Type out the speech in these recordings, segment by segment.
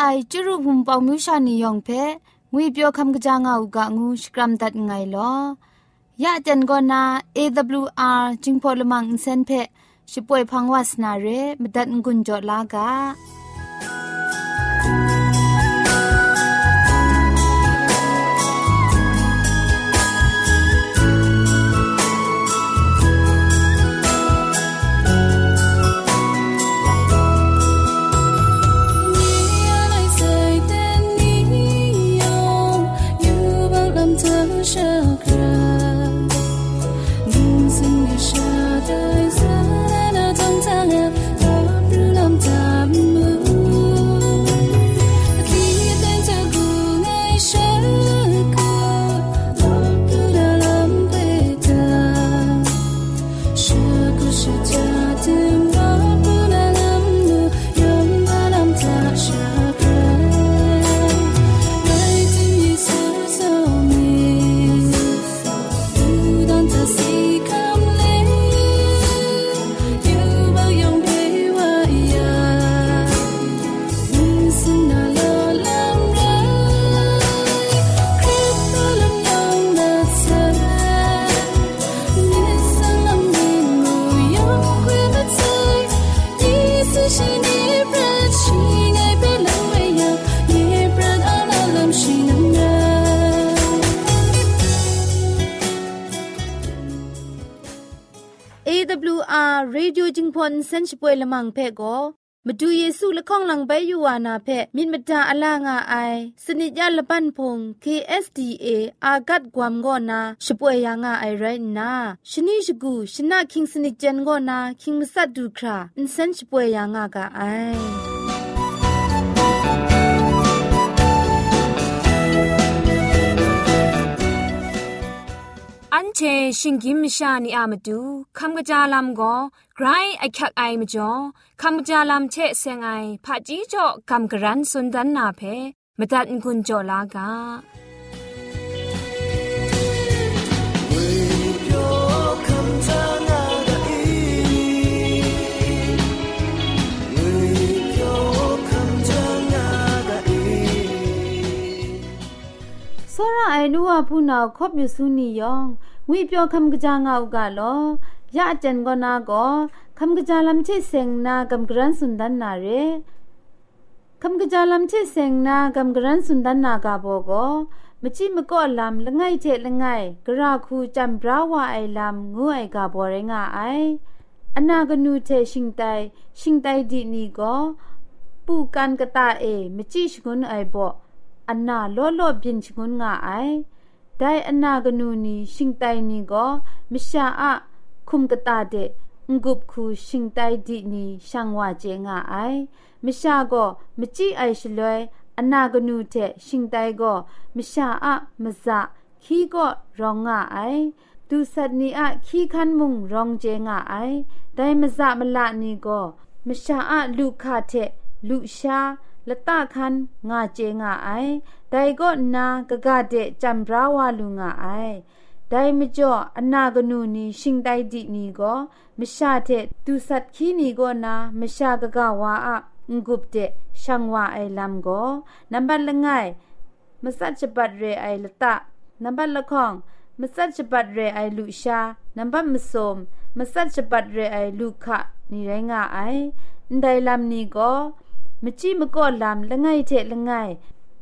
ไอจุรุภุมปองมิวชานียองเพงุยเปียวคำกะจางอูกะงูสกรัมดัดไงลอยะจันโกนา AWR จิงพอลมังอินเซนเพช่วยพังวาสนาเรมดัดงุนจอลากา เซนช่วยละมังเพก็มาดูเยซูละข้องหลังใบยูวานาเพมินมดาอลางาไอสนิจยาละปันพง KSDA อากัดกวมกอนาช่วยยางาไอไรนาชนิชกูชนะคิงสนิจเจนกอนาคิงมสัดดูคราอินเซนช่วยยางากาไอ ชิงกิมชานีอามาดูคำกระจาลำก็ไกรไอคักไอมาจ่อคำกระจาลำเชเซงไอผาจีจ่อคำกระรันสุนดันนาเพมาตัดกุญจ่อลากาစောရအိုင်နူဝဖူနာခော့မြစုနီယောင် ငွေပြောခမ်ကကြငောက်ကလောยะจันกอนาก็คำกะจาลัมเชเซงนากำกรันสุนดันนาเรคำกะจาลัมเชเซงนากำกรันสุนดันนากาโบก็มจิมก็ลำละไงเจละไงกราคูจำบราวาไอลำงูไอกาบอเรงาไออนากนูเทชิงไตชิงไตดีนี่ก็ปูกันกะตาเอมจิชกุนไอบ่อันนาล้อล้อบินชงุนงาไอ ဒိုင်အနာကနူနီရှင်တိုင်နီကိုမရှာအခုမ်ကတာတဲ့ငုပ်ခုရှင်တိုင်ဒီနီရှန်ဝါကျေငါအိုင်မရှာကိုမကြည့်အိုင်ရှလွဲအနာကနူတဲ့ရှင်တိုင်ကိုမရှာအမဇခီကိုရောငါအိုင်သူစတ်နီအခီခန်မုံရောင်ကျေငါအိုင်ဒိုင်မဇမလနီကိုမရှာအလူခတဲ့လူရှာလတခန်ငါကျေငါအိုင် ไอได้มะซะมะละนีก็มิชาอะลูคาเทลูชาละตะคันงาเจงาไอไดก็นากะกะเดจัมบราวาลุงาไอไดมจ่ออนากนูนีชิงไดดินีก็มชาเทตุสัตคีนีก็นามชากะกะวาอะงกุบเตช่างว่าไอลัมก็นับบัลละไงมสัจจบัดเรไอละตะนับบัลละข้องมสัจจบัดเรไอลุชานับบัมสมมสัจจบัดเรไอลุขะนี่ไรงาไอไดลัมนีก็มจิมก็ลำละไงเทละไง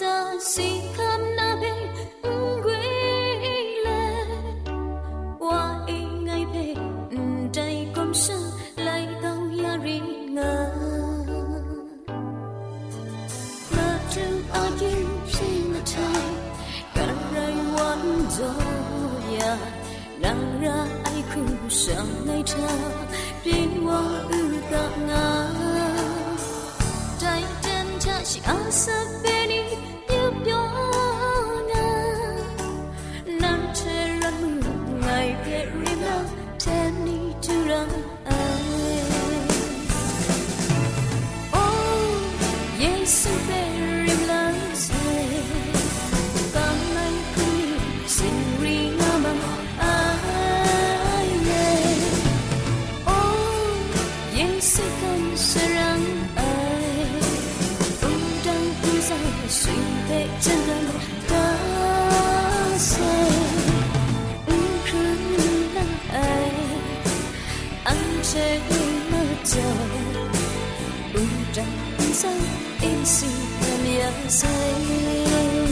giờ suy khám na bên quý lệ qua ngay về đây công sân lại tao ya ri ngờ. Ngờ trưng ở dưới xin mà trời Cần rai quán dô ya Đang ra ai khu sẵn ngay cha Đến qua ư ta ngang 是阿叔陪你谁那叫不让心，因是那样碎。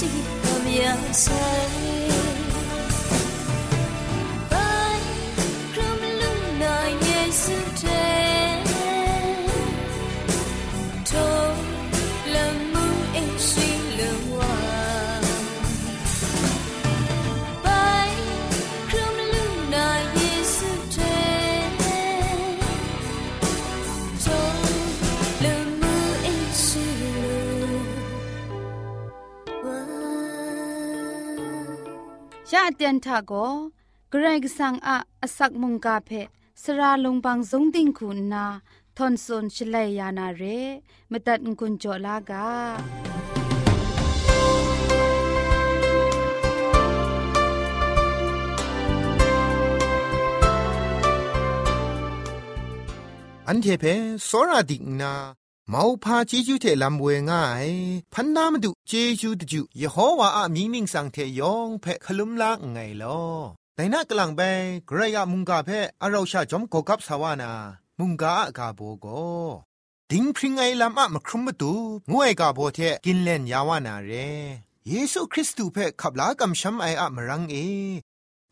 Cảm 睡 เตียนทาโกเกรกสังอะอสักมุงกาเพสระลงบางสงติงคุณนาทอนซนชลัยยานาเรมตัดกุญจลากาอันเทเพสราดิกนา မောဖာเจจูเทลัมเวง่ายพันนามดุเจจูตจุยโฮวาอะมีมิงสังเทยองเพคลุมลากไงลอแต่นักลังไปไกรยมุงกาเพอเราชาจอมกกับสาวานามุงกากาโบโกดิงพริงไงลำอะมครุมมตุงวยกาโบเทกินเล่นยาวานาเรเยซูคริสต์เพขับลากำช้ำไออะมรังเอ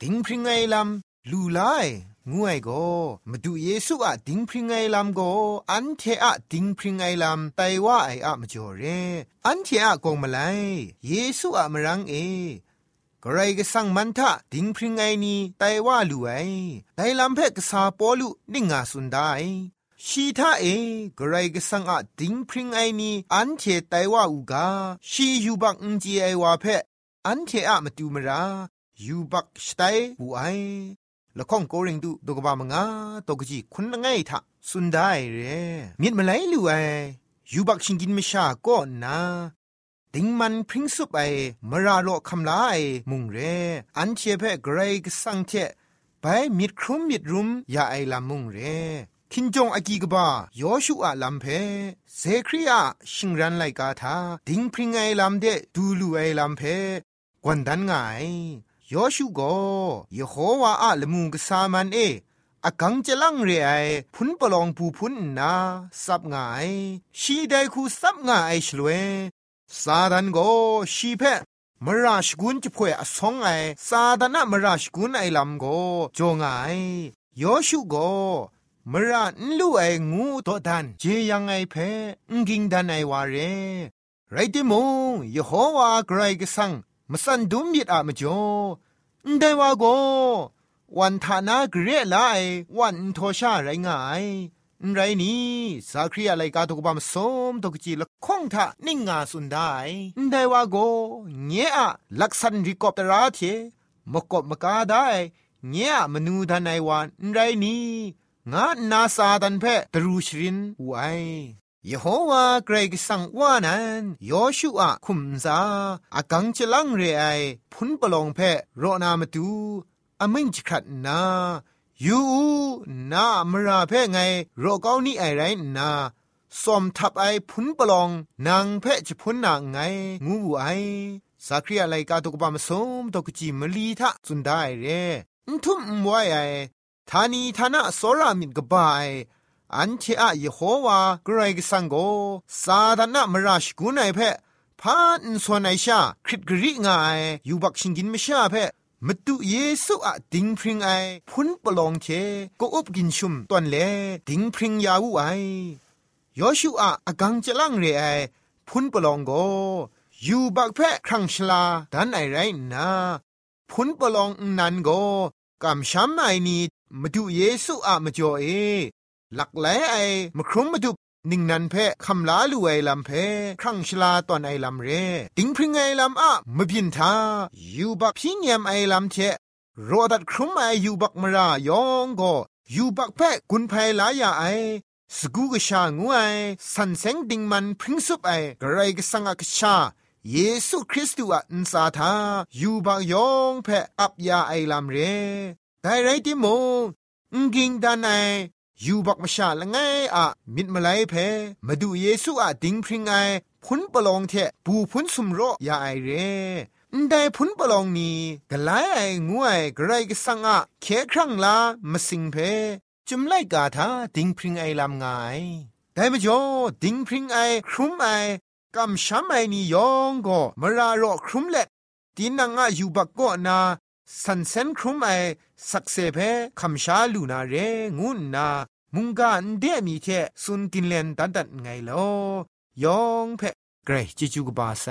ดิงพริงไงลำลูไล งวยโกมาดูเยซูอะดิงพริงไงลำโกอันเทอะดิงพริงไงลำไตว่าไออะมจ่อเรอันเทอะกงมาไลเยซูอะมรังเอกกไรก็สั่งมันทะดิงพริงไอนีไตว่าลู่ไอไตลำเพกษาปอลุนิ่งาสุนได้ชีท่าเอกรก็สังอะดิงพริงไอนีอันเทไตว่าอูกาชียูบักอุจีไอวาเพอันเทอะมาตูมรายูบักสไตบูไอ ละข้องโกริงดูดกบามงาตกจีคุณละไงทะสุนได้เรมีดมาไลลู่ไอยูบักชิงกินมชาก็นาดิงมันพริ้งสุบไอมราโลคำลาไอมุงเร อันเชเพะไกรกสังเทไปมิดครุมมิดรุมยาไอลามุงเรคินจงอากีกบายอชูอาลัมเพเซครีอาชิงรันไลกาทาดิงพริงไอลัมเดดูลูไอลัมเพกวนดันไง ยอชูโกยโฮวาอาละมุงกสามันเออากังจะลังเรไอพุนปลองปูพุนนาสับไงชีไดคูสับไงชลเวซาดันโกชีเพมราชกุนจะพ่วยอสองไอซาดานะมราชกุนไอลำโกจงไงยอชูโกมระนลู่ไองูตัวดันเจยังไงเพงกิงดันไอวาเรไรติมงยโฮวาไกรกสัง มสันดุมยิดอะมจ่อได้ว่าโกวันทานาเกรไลวันโทชาไรง่ายไรนี้สาครีอะไรกาตุกบามสมตกจีละคงทะนิ่งงาสุนได้ได้ว่าโกเงี้ยลักษันริกอบตราเทมกบมกาได้เงี้ยมนูดันไอวันไรนี้งานาซาดันเพตรูชรินไว ยโฮวาเกรกสังว่านั้นยอชูอาคุมซาอากังจะลังเรไอพุนปลองเพโรนามาตูอมิงจขัดนายูนามราเพไงโรเกานี่ไอไรนาสมทับไอพุนปลองนางเพจะพุนนางไง งูไอสักรีอะไรกาตุกบามสมตกจีมลีทะจุนได้เรทุ่มไวไอทานีทานะโซรามินกบาย อันเทอะยโฮวากรกสังโกซาดานะมราชกุนไอเพพานสวนไอชาคริตกริงายยูบักชิงกินมชาเพมตุเยซูอะดิงพริงไอพุนปลองเทก็อบกินชุมตอนเลดิงพริงยาวูไอยอชูอะอกังจะลังเรไอพุนปลองโกยูบักเพครั้งชลาดันไอไรนาพุนปลองนันโกกำช้ำไอนีมาดูเยซูอะมาจ่อเอ หลักแหลไอมาครุมมาดูนิ่งนันเพคำลาลูไอลำเพครั้งชลาตอนไอลำเร ติงพริงไอลำอะมาพินทายูบักพิญยมไอลำเทรอดัดครุมไอยูบักมรายองก็ยูบักเพกุนไพลายาไอสกูกชางวยสันเซงดิงมันพริงสุบไอกระไรกสังกชาเยซูคริสต์อะอินซาทายูบักยองเพอับยาไอลำเรแต่ไรติโมงกิงดานไอ อยู่บักมาชาละไงอะมิดมาไลเพมาดูเยซูอะดิงพริงไอพุนปลองเทปูพุนสุมโรยาไอเรได้พุนปลองนี้กะไลไองวยกไรกสังอะเคครั้งลามาสิงเพจุมไลกาทาดิงพริงไอลำไงแต่มจ่อดิงพริงไอครุมไอกำช้ำไอนี่ยองก็มารารอครุมเล็ดตีนังอะยูบักก็นา สันเซนครุมไอสักเซเพคำชาลูนาเรงุนนา มุงกาอันเดมีเทสุนกินเลนตันตันไงลอยองเพเกรจิจูกบาไซ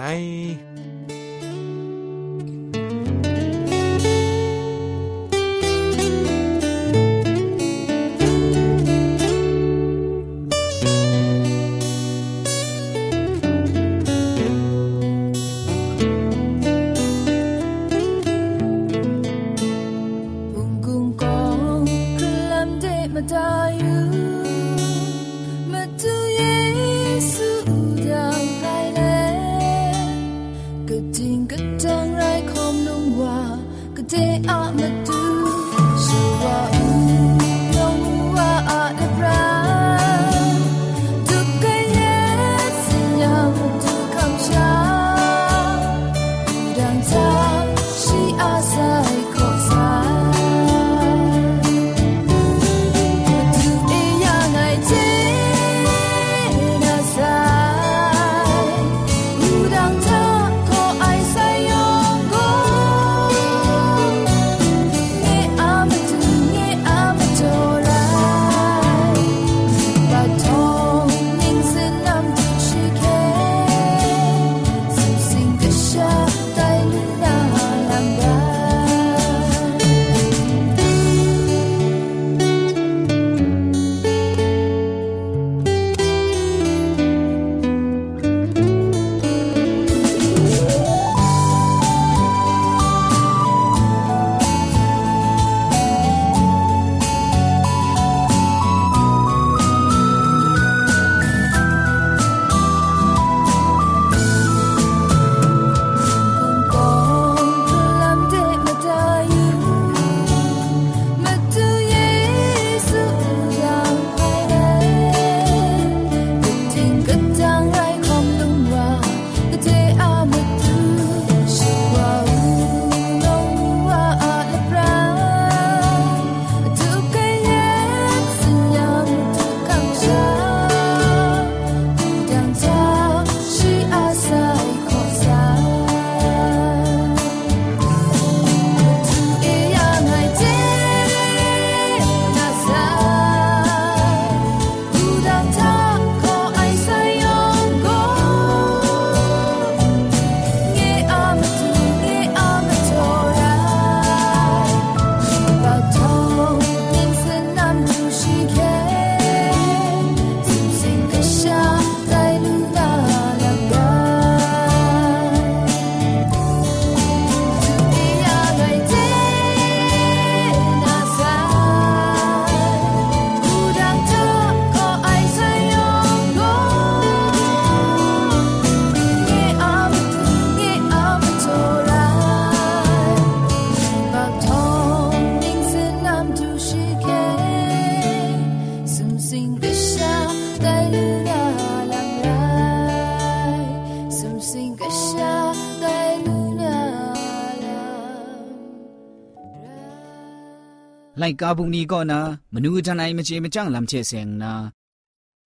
ลกาบุงนี้ก็นะมนุษย์ทนายไอมเจม่จังลำเชเซงนะ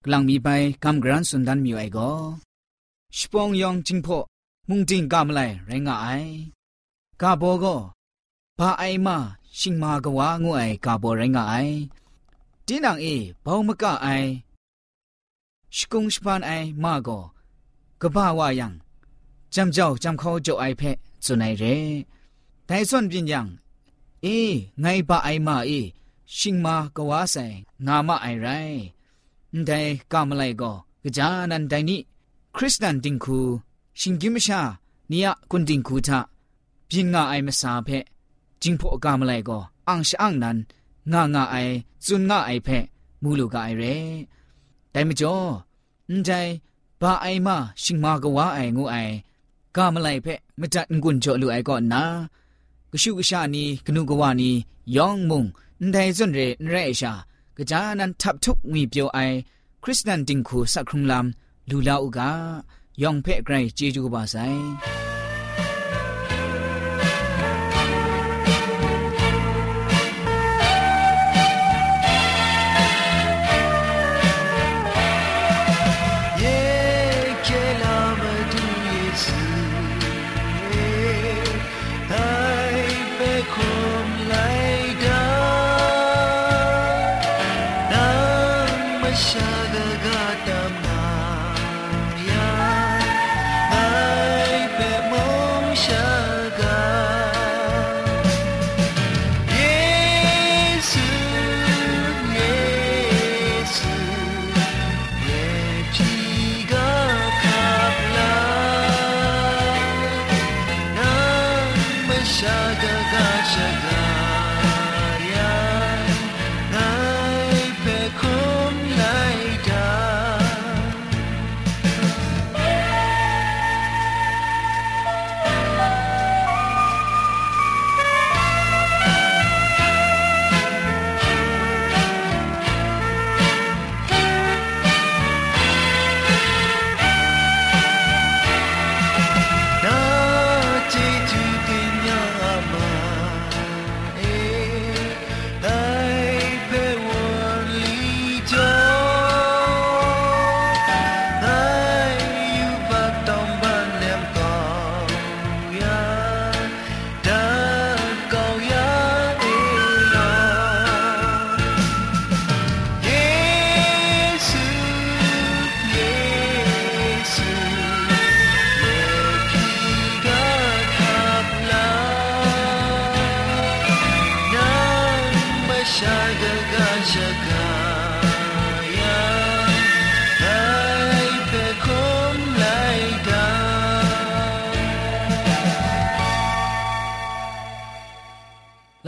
กลังมีไปกำกรันสุนดันมิวไอก็ชปองยองจิงพอมุงจิงกำไลไรงาไอกาโบก็บาไอมาชิงมากว่างวยกาโบไรงาไอตินังเอบ่ามกะไอชกุงชปานไอมาก็กบ่าวายังจำเจ้าจำเขาจ่อไอเพจุนไอเร่แต่ส่วนปิญญัง เอ้ไงบะไอมาเอชิงมากว่าใส่งามาไอไรแต่กามไลก็กจานันไดนี่คริสตันดิงคู ชิงกิมชาเนี่ยกุนดิงคูทะพินงาไอมาสาเพจิงพอกามไลก็อังชอังนันงางาไอซุนงาไอเพะมูลูกาไอเรแต่ไม่จ่อแต่บาไอมาชิงมากว่าไองูไอกามไลเพะมจัดงุนจ่อลูไอก็นา ก ሹ ကရှာနီကနုကဝနီယောင်မုံန်ဒိုင်စွန်ရဲရဲရှာကကြာနန်တပ်ထုငွေပြောအိုင်ခရစ်စတန်တင်ခုစခရုံလမ်လူလာဥကယောင်ဖဲ့ဂရိုင်ဂျေဂျူပါဆိုင်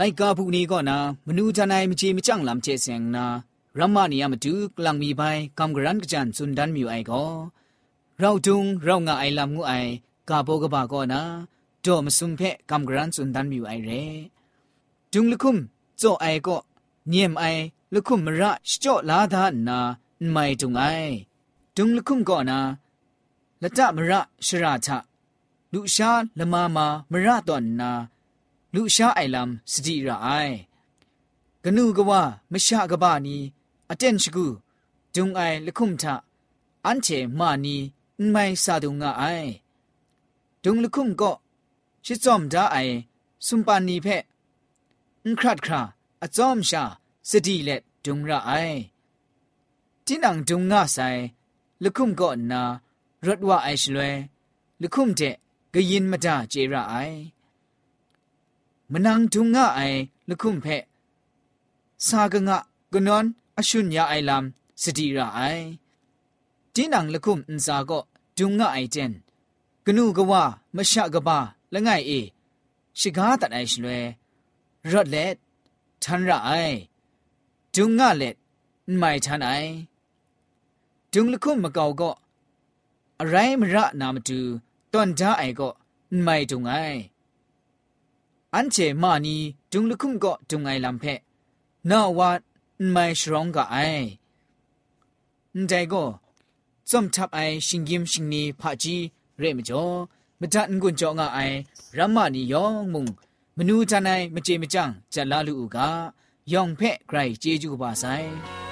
ไลกาบุนีก็นามนูจานายมจีมจังลำเจเซงนารัมมานียามดูกลังมีไปกำกรันกจันสุนดันมิวไอก็เราจุงเรางาไอลำงูไอกาโบกบาก็นาโจมสุมเพกำกรันสุนดันมิวไอเรจุงลุคุมโจไอก็ ညင်အိုင်လခုမရရှကြော့လာသာနာမိုင်တုံအိုင်ဒုံလခုကောနာလတမရရှရာချလူရှာလမမာမရတော်နာလူရှာအိုင်လမ်စတိရအိုင်ဂနုကဝမရှာကပနီအတန်ရှိကူဒုံအိုင်လခုမထအန်ချေမာနီမိုင်စာဒုံငါအိုင်ဒုံလခုမကောရှစ်စုံဒါအိုင်စွန်ပန်နီဖက်အခရတ်ခရာ အစုံရှာစတိလက်ဒုံရအိုင်တင်းအောင်ဒုံငါဆိုင်လခုမကောနာရတ်ဝအိုင်ရှလွဲလခုမတဲ့ဂရင်မတာကျေရအိုင်မနန်းဒုံငါအိုင်လခုမဖက်စာကငါကနွန်အရှုညအိုင်လမ်စတိရအိုင်တင်းအောင်လခုမအန်စာကောဒုံငါအိုင်တန်ကနုကဝမရှကပါလငိုင်အေရှိကားတန်အိုင်ရှလွဲရတ်လက် ทันระไอทุงงะเล็ดไม่ทันไอทุงลุคุมมะเกาก็อะไรมระนามตูตอนจ้าไอก็ไม่ทุงไออันเจมานีจุงลุคุมก็จุงไงลำเพนาว่าไม่ชรองกะไอแต่ก็จอมทับไอชิงกิมชิงนีพะจีเรมจ่อมะจันกุนจ่องะไอรัมมานียองมุง မနူးချနိုင်မကြေမကြံဇက်လာလူဦးကယောင်ဖက်ဂရိုက်ကျေးကျူပါဆိုင်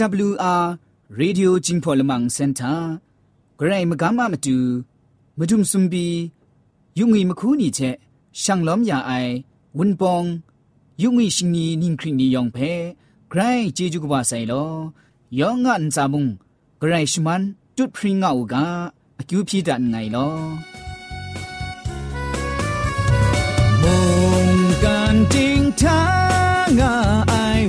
AWR Radio Jingpolamang Center ဂရိမကမ္မမတူမဒုံစွန်ဘီယုံငီမခူးနီချက်ရှန်လောမယာအိုင်ဝွန်ပောင်ယုံငီရှင်နီနင်းခရီနီယောင်ဖဲဂရိဂျေဂျူကဘာဆိုင်လောယောငန်ဇာမုံဂရိရှမန်တုတ်ဖရင်ငါအူကအကျူဖြီတန်ငိုင်လောမုံကန်တင်းထာငါအိုင်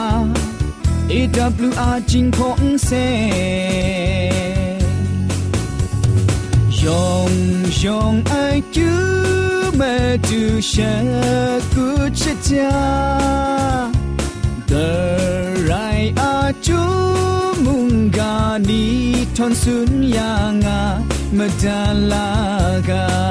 WR จิงพงเซยองยองไอจูเมจูเชกุชะจา The right are chu mungani ton sun la madalaga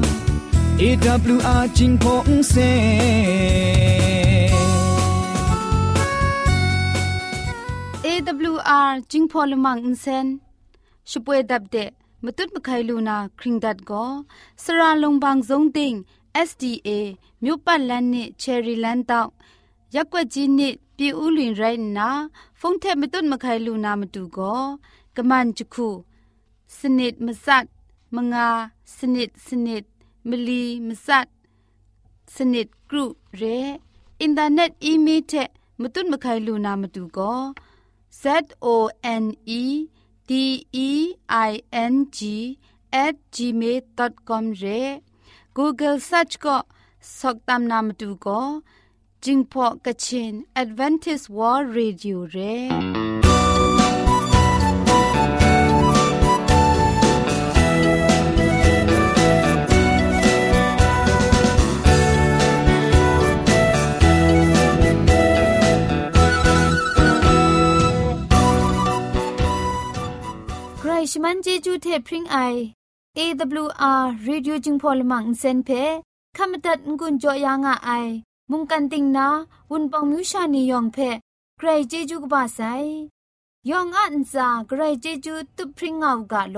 AWR จิงพงเซ AWR จิงพอลมังอินเซนช่วยดับเดะมตุดมะไคลูนาคริงดัดก็สระลงบางซงติง SDA မြို့ပတ်လန်းနစ်ချယ်ရီလန်းတောက်ရက်ွက်ကြီးနစ်ပြည်ဦးလွင်ရိုင်းနာဖုန်ထက်မတွတ်မခိုင်လူနာမတူကောကမန်ချခုစနစ်မစတ်မငါစနစ်စနစ် มลีมสัดสนิดกรุเรอินเทอร์เน็ตอีเมลเทมตุนมะไคลูนามตุก็ z o n e d e i n g at gmail.com เร Google search ก็สกตามนามตุก็จิงพอกะชิน Advantage World Radio เร ชมันเจจูเทพริงไอ AWR Radio จึงพอลมังเซนเพขมตัดงุนจอยางอไอมุงกันติงนาวุนปองมิวชานียองเพใครเจจูกบาไซยองอันซาใครเจจูตุพริงเอากาโล